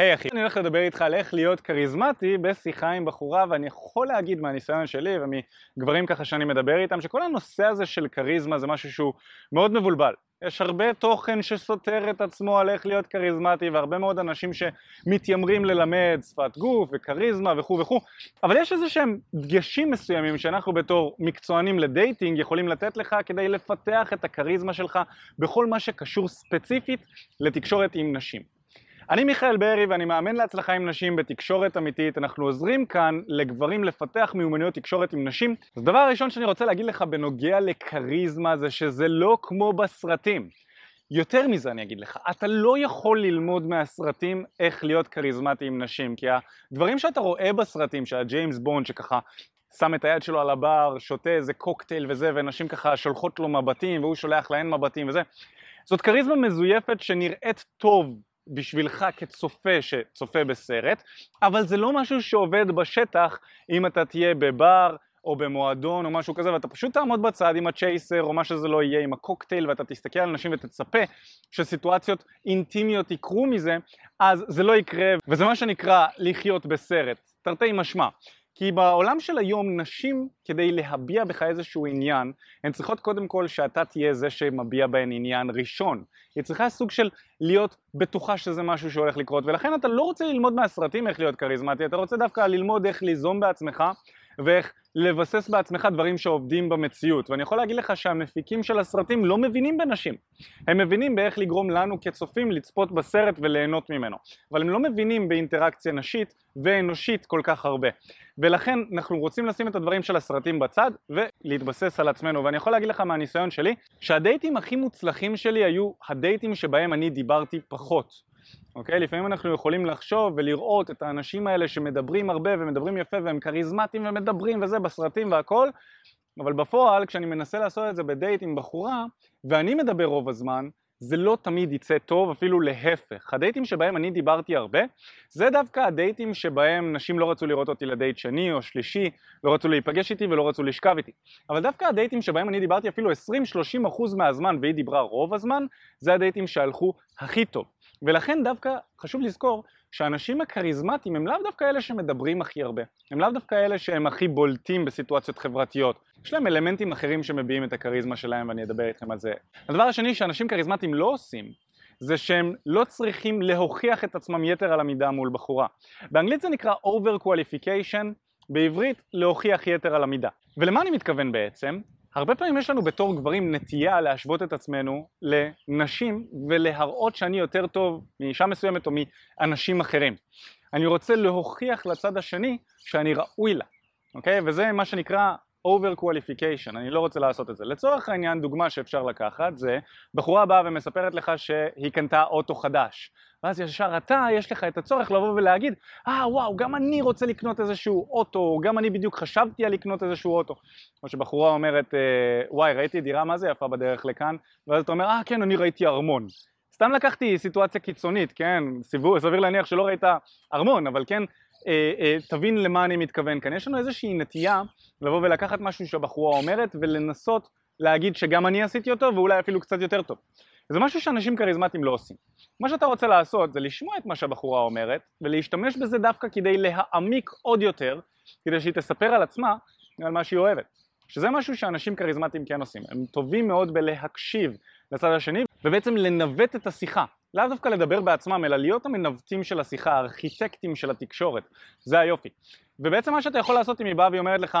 היי hey, אחי, אני הולך לדבר איתך על איך להיות כריזמטי בשיחה עם בחורה ואני יכול להגיד מהניסיון שלי ומגברים ככה שאני מדבר איתם שכל הנושא הזה של כריזמה זה משהו שהוא מאוד מבולבל. יש הרבה תוכן שסותר את עצמו על איך להיות כריזמטי והרבה מאוד אנשים שמתיימרים ללמד שפת גוף וכריזמה וכו' וכו' אבל יש איזה שהם דגשים מסוימים שאנחנו בתור מקצוענים לדייטינג יכולים לתת לך כדי לפתח את הכריזמה שלך בכל מה שקשור ספציפית לתקשורת עם נשים אני מיכאל בארי ואני מאמן להצלחה עם נשים בתקשורת אמיתית, אנחנו עוזרים כאן לגברים לפתח מיומנויות תקשורת עם נשים. אז דבר הראשון שאני רוצה להגיד לך בנוגע לכריזמה זה שזה לא כמו בסרטים. יותר מזה אני אגיד לך, אתה לא יכול ללמוד מהסרטים איך להיות כריזמטי עם נשים, כי הדברים שאתה רואה בסרטים, שהג'יימס בונד שככה שם את היד שלו על הבר, שותה איזה קוקטייל וזה, ונשים ככה שולחות לו מבטים, והוא שולח להן מבטים וזה, זאת כריזמה מזויפת שנראית טוב בשבילך כצופה שצופה בסרט, אבל זה לא משהו שעובד בשטח אם אתה תהיה בבר או במועדון או משהו כזה ואתה פשוט תעמוד בצד עם הצ'ייסר או מה שזה לא יהיה עם הקוקטייל ואתה תסתכל על אנשים ותצפה שסיטואציות אינטימיות יקרו מזה אז זה לא יקרה וזה מה שנקרא לחיות בסרט, תרתי משמע כי בעולם של היום נשים כדי להביע בך איזשהו עניין הן צריכות קודם כל שאתה תהיה זה שמביע בהן עניין ראשון. היא צריכה סוג של להיות בטוחה שזה משהו שהולך לקרות ולכן אתה לא רוצה ללמוד מהסרטים איך להיות כריזמטי אתה רוצה דווקא ללמוד איך ליזום בעצמך ואיך לבסס בעצמך דברים שעובדים במציאות. ואני יכול להגיד לך שהמפיקים של הסרטים לא מבינים בנשים. הם מבינים באיך לגרום לנו כצופים לצפות בסרט וליהנות ממנו. אבל הם לא מבינים באינטראקציה נשית ואנושית כל כך הרבה. ולכן אנחנו רוצים לשים את הדברים של הסרטים בצד ולהתבסס על עצמנו. ואני יכול להגיד לך מהניסיון שלי שהדייטים הכי מוצלחים שלי היו הדייטים שבהם אני דיברתי פחות אוקיי? לפעמים אנחנו יכולים לחשוב ולראות את האנשים האלה שמדברים הרבה ומדברים יפה והם כריזמטיים ומדברים וזה בסרטים והכל אבל בפועל כשאני מנסה לעשות את זה בדייט עם בחורה ואני מדבר רוב הזמן זה לא תמיד יצא טוב, אפילו להפך. הדייטים שבהם אני דיברתי הרבה, זה דווקא הדייטים שבהם נשים לא רצו לראות אותי לדייט שני או שלישי, לא רצו להיפגש איתי ולא רצו לשכב איתי. אבל דווקא הדייטים שבהם אני דיברתי אפילו 20-30% מהזמן והיא דיברה רוב הזמן, זה הדייטים שהלכו הכי טוב. ולכן דווקא חשוב לזכור שהאנשים הכריזמטיים הם לאו דווקא אלה שמדברים הכי הרבה, הם לאו דווקא אלה שהם הכי בולטים בסיטואציות חברתיות, יש להם אלמנטים אחרים שמביעים את הכריזמה שלהם ואני אדבר איתכם על זה. הדבר השני שאנשים כריזמטיים לא עושים זה שהם לא צריכים להוכיח את עצמם יתר על המידה מול בחורה. באנגלית זה נקרא over qualification, בעברית להוכיח יתר על המידה. ולמה אני מתכוון בעצם? הרבה פעמים יש לנו בתור גברים נטייה להשוות את עצמנו לנשים ולהראות שאני יותר טוב מאישה מסוימת או מאנשים אחרים. אני רוצה להוכיח לצד השני שאני ראוי לה, אוקיי? וזה מה שנקרא over qualification, אני לא רוצה לעשות את זה. לצורך העניין דוגמה שאפשר לקחת זה בחורה באה ומספרת לך שהיא קנתה אוטו חדש. ואז ישר אתה יש לך את הצורך לבוא ולהגיד אה ah, וואו גם אני רוצה לקנות איזשהו אוטו גם אני בדיוק חשבתי על לקנות איזשהו אוטו. כמו שבחורה אומרת אה, וואי ראיתי דירה מה זה יפה בדרך לכאן? ואז אתה אומר אה ah, כן אני ראיתי ארמון. סתם לקחתי סיטואציה קיצונית כן? סביר להניח שלא ראית ארמון אבל כן תבין למה אני מתכוון כאן יש לנו איזושהי נטייה לבוא ולקחת משהו שהבחורה אומרת ולנסות להגיד שגם אני עשיתי אותו ואולי אפילו קצת יותר טוב זה משהו שאנשים כריזמטיים לא עושים. מה שאתה רוצה לעשות זה לשמוע את מה שהבחורה אומרת ולהשתמש בזה דווקא כדי להעמיק עוד יותר כדי שהיא תספר על עצמה על מה שהיא אוהבת. שזה משהו שאנשים כריזמטיים כן עושים, הם טובים מאוד בלהקשיב לצד השני ובעצם לנווט את השיחה, לאו דווקא לדבר בעצמם אלא להיות המנווטים של השיחה, הארכיטקטים של התקשורת, זה היופי. ובעצם מה שאתה יכול לעשות אם היא באה והיא לך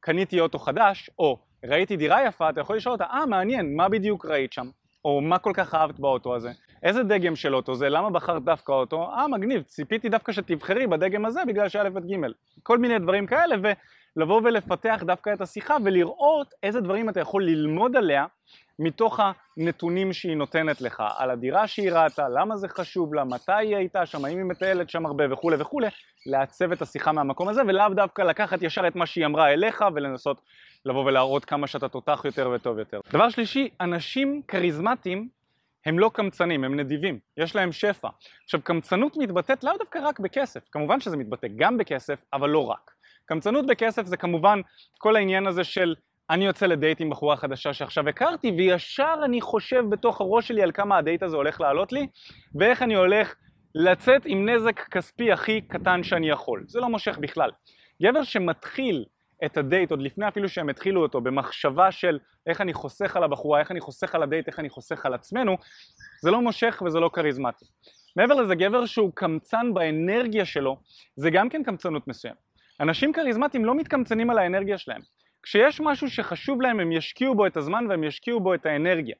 קניתי אוטו חדש או ראיתי דירה יפה, אתה יכול לשאול אותה אה מעניין מה בדיוק ראית שם? או מה כל כך אהבת באוטו הזה, איזה דגם של אוטו זה, למה בחרת דווקא אוטו, אה מגניב, ציפיתי דווקא שתבחרי בדגם הזה בגלל שא' עד ג', כל מיני דברים כאלה ולבוא ולפתח דווקא את השיחה ולראות איזה דברים אתה יכול ללמוד עליה מתוך הנתונים שהיא נותנת לך, על הדירה שהיא ראתה, למה זה חשוב לה, מתי היא הייתה שם, האם היא מטיילת שם הרבה וכולי וכולי, לעצב את השיחה מהמקום הזה ולאו דווקא לקחת ישר את מה שהיא אמרה אליך ולנסות לבוא ולהראות כמה שאתה תותח יותר וטוב יותר. דבר שלישי, אנשים כריזמטיים הם לא קמצנים, הם נדיבים, יש להם שפע. עכשיו קמצנות מתבטאת לאו דווקא רק בכסף, כמובן שזה מתבטא גם בכסף, אבל לא רק. קמצנות בכסף זה כמובן כל העניין הזה של אני יוצא לדייט עם בחורה חדשה שעכשיו הכרתי וישר אני חושב בתוך הראש שלי על כמה הדייט הזה הולך לעלות לי ואיך אני הולך לצאת עם נזק כספי הכי קטן שאני יכול, זה לא מושך בכלל. גבר שמתחיל את הדייט עוד לפני אפילו שהם התחילו אותו במחשבה של איך אני חוסך על הבחורה, איך אני חוסך על הדייט, איך אני חוסך על עצמנו, זה לא מושך וזה לא כריזמטי. מעבר לזה גבר שהוא קמצן באנרגיה שלו זה גם כן קמצנות מסוימת. אנשים כריזמטיים לא מתקמצנים על האנרגיה שלהם. כשיש משהו שחשוב להם הם ישקיעו בו את הזמן והם ישקיעו בו את האנרגיה.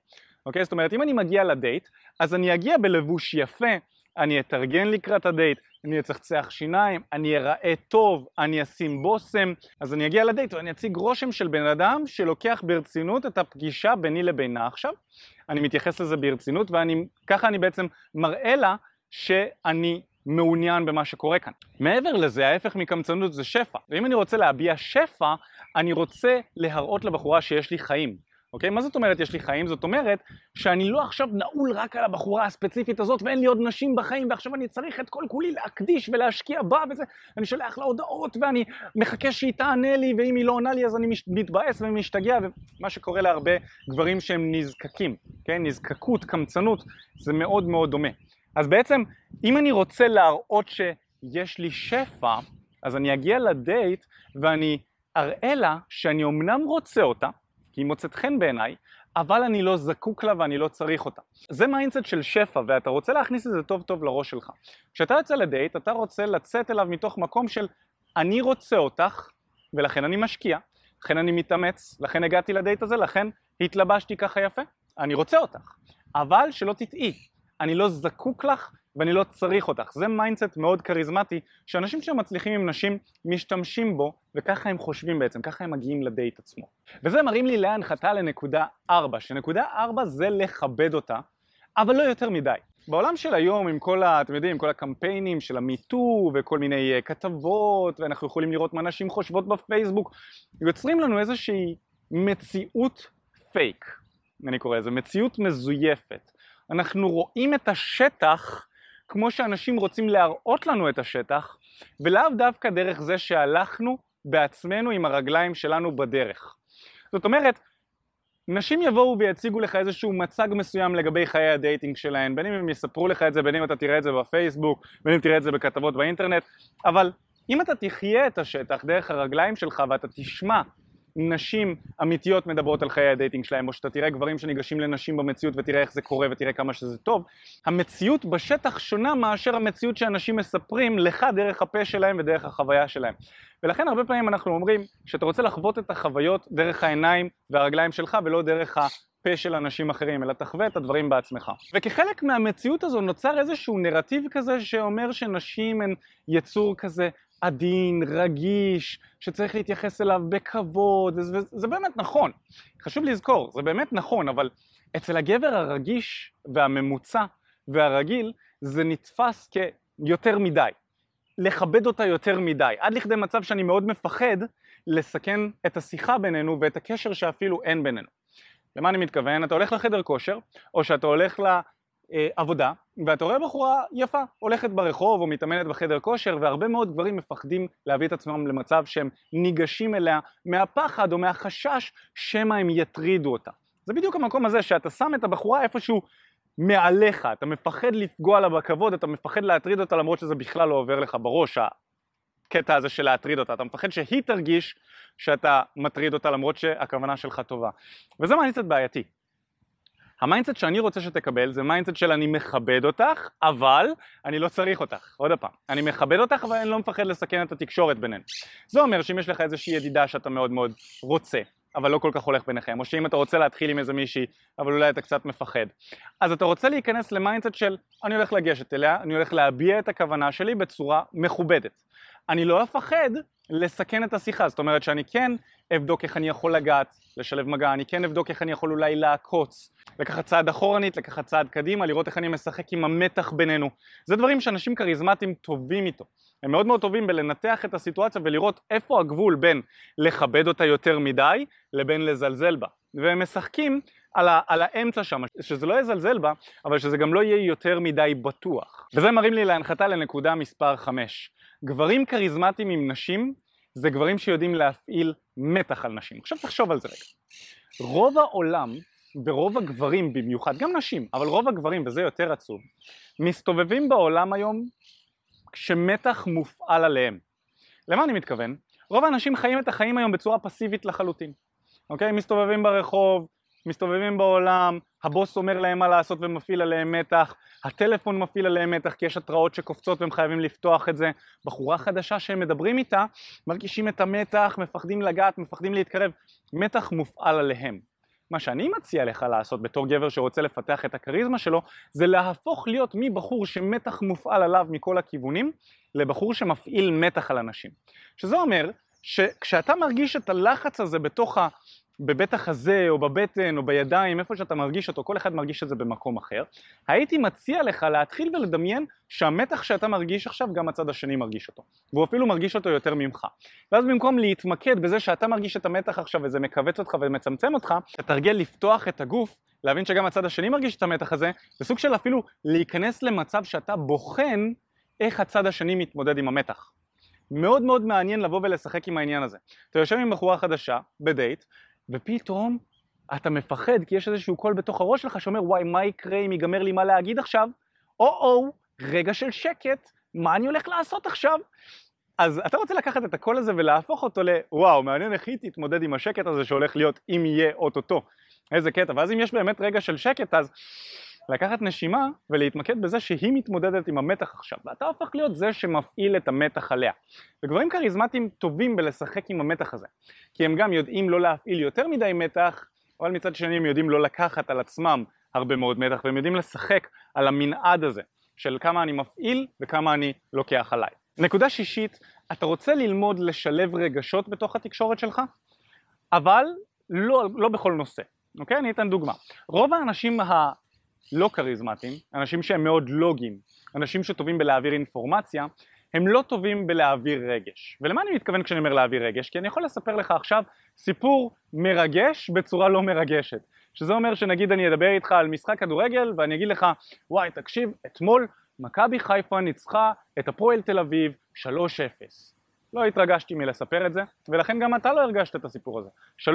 אוקיי? זאת אומרת אם אני מגיע לדייט אז אני אגיע בלבוש יפה, אני אתארגן לקראת הדייט, אני אצחצח שיניים, אני אראה טוב, אני אשים בושם, אז אני אגיע לדייט ואני אציג רושם של בן אדם שלוקח ברצינות את הפגישה ביני לבינה עכשיו, אני מתייחס לזה ברצינות וככה אני בעצם מראה לה שאני מעוניין במה שקורה כאן. מעבר לזה, ההפך מקמצנות זה שפע. ואם אני רוצה להביע שפע, אני רוצה להראות לבחורה שיש לי חיים. אוקיי? מה זאת אומרת יש לי חיים? זאת אומרת שאני לא עכשיו נעול רק על הבחורה הספציפית הזאת ואין לי עוד נשים בחיים ועכשיו אני צריך את כל כולי להקדיש ולהשקיע בה וזה אני שולח לה הודעות ואני מחכה שהיא תענה לי ואם היא לא עונה לי אז אני מתבאס ומשתגע ומה שקורה להרבה גברים שהם נזקקים, כן? נזקקות, קמצנות, זה מאוד מאוד דומה. אז בעצם אם אני רוצה להראות שיש לי שפע אז אני אגיע לדייט ואני אראה לה שאני אמנם רוצה אותה היא מוצאת חן בעיניי, אבל אני לא זקוק לה ואני לא צריך אותה. זה mindset של שפע ואתה רוצה להכניס את זה טוב טוב לראש שלך. כשאתה יוצא לדייט אתה רוצה לצאת אליו מתוך מקום של אני רוצה אותך ולכן אני משקיע, לכן אני מתאמץ, לכן הגעתי לדייט הזה, לכן התלבשתי ככה יפה, אני רוצה אותך. אבל שלא תטעי, אני לא זקוק לך ואני לא צריך אותך. זה mindset מאוד כריזמטי שאנשים שמצליחים עם נשים משתמשים בו וככה הם חושבים בעצם, ככה הם מגיעים לדייט עצמו. וזה מראים לי להנחתה לנקודה 4, שנקודה 4 זה לכבד אותה, אבל לא יותר מדי. בעולם של היום עם כל ה... אתם יודעים, כל הקמפיינים של ה MeToo וכל מיני uh, כתבות ואנחנו יכולים לראות מה נשים חושבות בפייסבוק יוצרים לנו איזושהי מציאות פייק, אני קורא לזה, מציאות מזויפת. אנחנו רואים את השטח כמו שאנשים רוצים להראות לנו את השטח, ולאו דווקא דרך זה שהלכנו בעצמנו עם הרגליים שלנו בדרך. זאת אומרת, נשים יבואו ויציגו לך איזשהו מצג מסוים לגבי חיי ה dating שלהן, בין אם הם יספרו לך את זה, בין אם אתה תראה את זה בפייסבוק, בין אם תראה את זה בכתבות באינטרנט, אבל אם אתה תחיה את השטח דרך הרגליים שלך ואתה תשמע נשים אמיתיות מדברות על חיי הדייטינג שלהם, או שאתה תראה גברים שניגשים לנשים במציאות ותראה איך זה קורה ותראה כמה שזה טוב, המציאות בשטח שונה מאשר המציאות שאנשים מספרים לך דרך הפה שלהם ודרך החוויה שלהם. ולכן הרבה פעמים אנחנו אומרים שאתה רוצה לחוות את החוויות דרך העיניים והרגליים שלך ולא דרך הפה של אנשים אחרים, אלא תחווה את הדברים בעצמך. וכחלק מהמציאות הזו נוצר איזשהו נרטיב כזה שאומר שנשים הן יצור כזה עדין, רגיש, שצריך להתייחס אליו בכבוד, וזה, וזה באמת נכון. חשוב לזכור, זה באמת נכון, אבל אצל הגבר הרגיש והממוצע והרגיל זה נתפס כיותר מדי. לכבד אותה יותר מדי, עד לכדי מצב שאני מאוד מפחד לסכן את השיחה בינינו ואת הקשר שאפילו אין בינינו. למה אני מתכוון? אתה הולך לחדר כושר, או שאתה הולך אה, עבודה ואתה רואה בחורה יפה הולכת ברחוב או מתאמנת בחדר כושר והרבה מאוד גברים מפחדים להביא את עצמם למצב שהם ניגשים אליה מהפחד או מהחשש שמא הם יטרידו אותה. זה בדיוק המקום הזה שאתה שם את הבחורה איפשהו מעליך, אתה מפחד לפגוע לה בכבוד, אתה מפחד להטריד אותה למרות שזה בכלל לא עובר לך בראש הקטע הזה של להטריד אותה, אתה מפחד שהיא תרגיש שאתה מטריד אותה למרות שהכוונה שלך טובה. וזה מעניין קצת בעייתי. ה mindset שאני רוצה שתקבל זה mindset של אני מכבד אותך, אבל אני לא צריך אותך. עוד פעם, אני מכבד אותך אבל אני לא מפחד לסכן את התקשורת בינינו. זה אומר שאם יש לך איזושהי ידידה שאתה מאוד מאוד רוצה, אבל לא כל כך הולך ביניכם, או שאם אתה רוצה להתחיל עם איזה מישהי, אבל אולי אתה קצת מפחד. אז אתה רוצה להיכנס ל mindset של אני הולך לגשת אליה, אני הולך להביע את הכוונה שלי בצורה מכובדת. אני לא אפחד לסכן את השיחה, זאת אומרת שאני כן אבדוק איך אני יכול לגעת, לשלב מגע, אני כן אבדוק איך אני יכול אולי לעקוץ, לקחת צעד אחורנית, לקחת צעד קדימה, לראות איך אני משחק עם המתח בינינו. זה דברים שאנשים כריזמטיים טובים איתו. הם מאוד מאוד טובים בלנתח את הסיטואציה ולראות איפה הגבול בין לכבד אותה יותר מדי לבין לזלזל בה. והם משחקים על, ה, על האמצע שם, שזה לא יזלזל בה, אבל שזה גם לא יהיה יותר מדי בטוח. וזה מראים לי להנחתה לנקודה מספר 5. גברים כריזמטיים עם נשים זה גברים שיודעים להפעיל מתח על נשים. עכשיו תחשוב על זה רגע. רוב העולם ורוב הגברים במיוחד, גם נשים, אבל רוב הגברים, וזה יותר עצוב, מסתובבים בעולם היום כשמתח מופעל עליהם. למה אני מתכוון? רוב האנשים חיים את החיים היום בצורה פסיבית לחלוטין, אוקיי? מסתובבים ברחוב, מסתובבים בעולם, הבוס אומר להם מה לעשות ומפעיל עליהם מתח, הטלפון מפעיל עליהם מתח כי יש התראות שקופצות והם חייבים לפתוח את זה, בחורה חדשה שהם מדברים איתה, מרגישים את המתח, מפחדים לגעת, מפחדים להתקרב, מתח מופעל עליהם. מה שאני מציע לך לעשות בתור גבר שרוצה לפתח את הכריזמה שלו זה להפוך להיות מבחור שמתח מופעל עליו מכל הכיוונים לבחור שמפעיל מתח על אנשים. שזה אומר שכשאתה מרגיש את הלחץ הזה בתוך ה... בבית החזה או בבטן או בידיים, איפה שאתה מרגיש אותו, כל אחד מרגיש את זה במקום אחר, הייתי מציע לך להתחיל ולדמיין שהמתח שאתה מרגיש עכשיו גם הצד השני מרגיש אותו, והוא אפילו מרגיש אותו יותר ממך. ואז במקום להתמקד בזה שאתה מרגיש את המתח עכשיו וזה מכווץ אותך ומצמצם אותך, תתרגל לפתוח את הגוף, להבין שגם הצד השני מרגיש את המתח הזה, בסוג של אפילו להיכנס למצב שאתה בוחן איך הצד השני מתמודד עם המתח. מאוד מאוד מעניין לבוא ולשחק עם העניין הזה. אתה יושב עם בחורה חדשה, בדייט, ופתאום אתה מפחד כי יש איזשהו קול בתוך הראש שלך שאומר וואי מה יקרה אם ייגמר לי מה להגיד עכשיו? או-או, רגע של שקט, מה אני הולך לעשות עכשיו? אז אתה רוצה לקחת את הקול הזה ולהפוך אותו לוואו מעניין איך היא תתמודד עם השקט הזה שהולך להיות אם יהיה אוטוטו איזה קטע ואז אם יש באמת רגע של שקט אז לקחת נשימה ולהתמקד בזה שהיא מתמודדת עם המתח עכשיו ואתה הופך להיות זה שמפעיל את המתח עליה וגברים כריזמטיים טובים בלשחק עם המתח הזה כי הם גם יודעים לא להפעיל יותר מדי מתח אבל מצד שני הם יודעים לא לקחת על עצמם הרבה מאוד מתח והם יודעים לשחק על המנעד הזה של כמה אני מפעיל וכמה אני לוקח עליי. נקודה שישית, אתה רוצה ללמוד לשלב רגשות בתוך התקשורת שלך אבל לא, לא בכל נושא, אוקיי? אני אתן דוגמה. רוב האנשים. לא כריזמטיים, אנשים שהם מאוד לוגיים, אנשים שטובים בלהעביר אינפורמציה, הם לא טובים בלהעביר רגש. ולמה אני מתכוון כשאני אומר להעביר רגש? כי אני יכול לספר לך עכשיו סיפור מרגש בצורה לא מרגשת. שזה אומר שנגיד אני אדבר איתך על משחק כדורגל ואני אגיד לך וואי תקשיב אתמול מכבי חיפה ניצחה את הפועל תל אביב 3-0 לא התרגשתי מלספר את זה ולכן גם אתה לא הרגשת את הסיפור הזה 3-0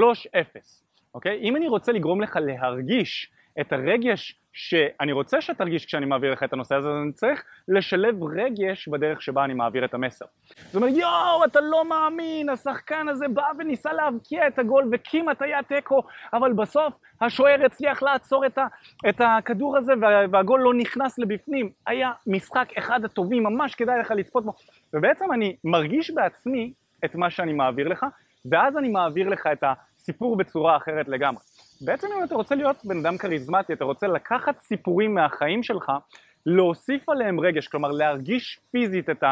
אוקיי? אם אני רוצה לגרום לך להרגיש את הרגש שאני רוצה שתרגיש כשאני מעביר לך את הנושא הזה, אז אני צריך לשלב רגש בדרך שבה אני מעביר את המסר. זאת אומרת, יואו, אתה לא מאמין, השחקן הזה בא וניסה להבקיע את הגול וכמעט היה תיקו, אבל בסוף השוער הצליח לעצור את, ה, את הכדור הזה וה, והגול לא נכנס לבפנים. היה משחק אחד הטובים, ממש כדאי לך לצפות בו. ובעצם אני מרגיש בעצמי את מה שאני מעביר לך, ואז אני מעביר לך את הסיפור בצורה אחרת לגמרי. בעצם אם אתה רוצה להיות בן אדם כריזמטי, אתה רוצה לקחת סיפורים מהחיים שלך, להוסיף עליהם רגש, כלומר להרגיש פיזית את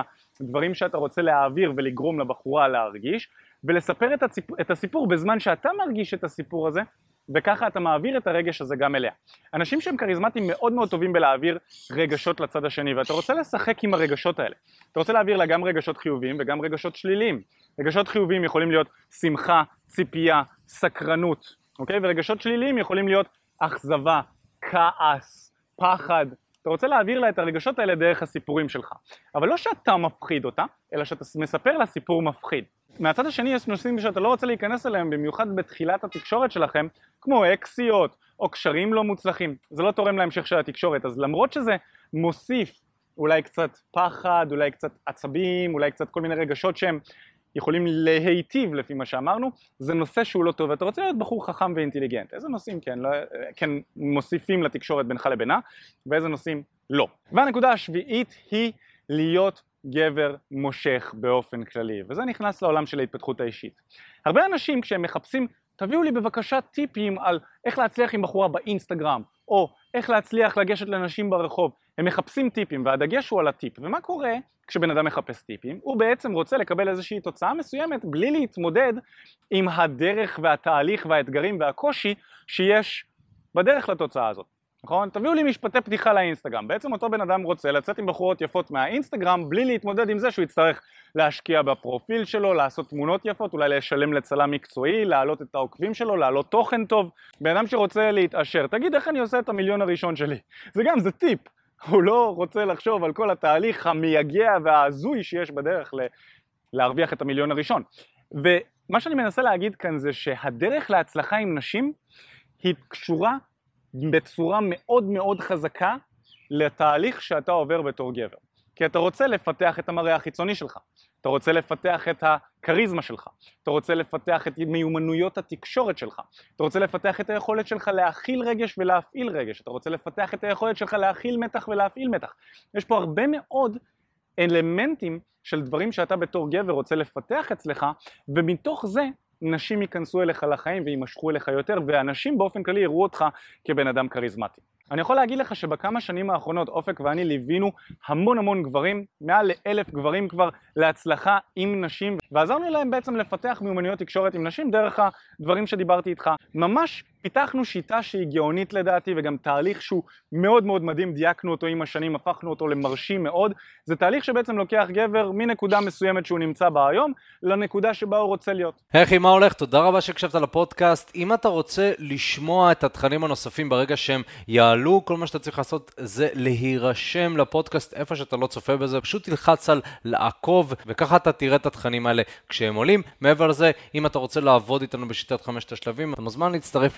הדברים שאתה רוצה להעביר ולגרום לבחורה להרגיש, ולספר את, הציפ... את הסיפור בזמן שאתה מרגיש את הסיפור הזה, וככה אתה מעביר את הרגש הזה גם אליה. אנשים שהם כריזמטיים מאוד מאוד טובים בלהעביר רגשות לצד השני, ואתה רוצה לשחק עם הרגשות האלה. אתה רוצה להעביר לה גם רגשות חיוביים וגם רגשות שליליים. רגשות חיוביים יכולים להיות שמחה, ציפייה, סקרנות, אוקיי? ורגשות שליליים יכולים להיות אכזבה, כעס, פחד. אתה רוצה להעביר לה את הרגשות האלה דרך הסיפורים שלך. אבל לא שאתה מפחיד אותה, אלא שאתה מספר לה סיפור מפחיד. מהצד השני יש נושאים שאתה לא רוצה להיכנס אליהם, במיוחד בתחילת התקשורת שלכם, כמו אקסיות או קשרים לא מוצלחים. זה לא תורם להמשך של התקשורת, אז למרות שזה מוסיף אולי קצת פחד, אולי קצת עצבים, אולי קצת כל מיני רגשות שהם יכולים להיטיב לפי מה שאמרנו, זה נושא שהוא לא טוב, ואתה רוצה להיות בחור חכם ואינטליגנט, איזה נושאים כן, לא, כן מוסיפים לתקשורת בינך לבינה, ואיזה נושאים לא. והנקודה השביעית היא להיות גבר מושך באופן כללי, וזה נכנס לעולם של ההתפתחות האישית. הרבה אנשים כשהם מחפשים, תביאו לי בבקשה טיפים על איך להצליח עם בחורה באינסטגרם, או איך להצליח לגשת לנשים ברחוב, הם מחפשים טיפים והדגש הוא על הטיפ. ומה קורה כשבן אדם מחפש טיפים? הוא בעצם רוצה לקבל איזושהי תוצאה מסוימת בלי להתמודד עם הדרך והתהליך והאתגרים והקושי שיש בדרך לתוצאה הזאת נכון? תביאו לי משפטי פתיחה לאינסטגרם. בעצם אותו בן אדם רוצה לצאת עם בחורות יפות מהאינסטגרם בלי להתמודד עם זה שהוא יצטרך להשקיע בפרופיל שלו, לעשות תמונות יפות, אולי לשלם לצלם מקצועי, להעלות את העוקבים שלו, להעלות תוכן טוב. בן אדם שרוצה להתעשר, תגיד איך אני עושה את המיליון הראשון שלי. זה גם, זה טיפ. הוא לא רוצה לחשוב על כל התהליך המייגע וההזוי שיש בדרך ל... להרוויח את המיליון הראשון. ומה שאני מנסה להגיד כאן זה שהדרך להצלחה עם נשים היא קשורה בצורה מאוד מאוד חזקה לתהליך שאתה עובר בתור גבר. כי אתה רוצה לפתח את המראה החיצוני שלך, אתה רוצה לפתח את הכריזמה שלך, אתה רוצה לפתח את מיומנויות התקשורת שלך, אתה רוצה לפתח את היכולת שלך להכיל רגש ולהפעיל רגש, אתה רוצה לפתח את היכולת שלך להכיל מתח ולהפעיל מתח. יש פה הרבה מאוד אלמנטים של דברים שאתה בתור גבר רוצה לפתח אצלך, ומתוך זה נשים ייכנסו אליך לחיים ויימשכו אליך יותר, ואנשים באופן כללי יראו אותך כבן אדם כריזמטי. אני יכול להגיד לך שבכמה שנים האחרונות אופק ואני ליווינו המון המון גברים, מעל לאלף גברים כבר להצלחה עם נשים ועזרנו להם בעצם לפתח מיומנויות תקשורת עם נשים דרך הדברים שדיברתי איתך. ממש פיתחנו שיטה שהיא גאונית לדעתי וגם תהליך שהוא מאוד מאוד מדהים, דייקנו אותו עם השנים, הפכנו אותו למרשים מאוד. זה תהליך שבעצם לוקח גבר מנקודה מסוימת שהוא נמצא בה היום לנקודה שבה הוא רוצה להיות. היי מה הולך? תודה רבה שהקשבת לפודקאסט. אם אתה רוצה לשמוע את התכנים הנוספים ברגע שהם יעלו, כל מה שאתה צריך לעשות זה להירשם לפודקאסט איפה שאתה לא צופה בזה, פשוט תלחץ על לעקוב וככה אתה תראה את התכנים האלה כשהם עולים. מעבר לזה, אם אתה רוצה לעבוד איתנו בשיטת חמשת השלבים, אתה מוזמן להצטרף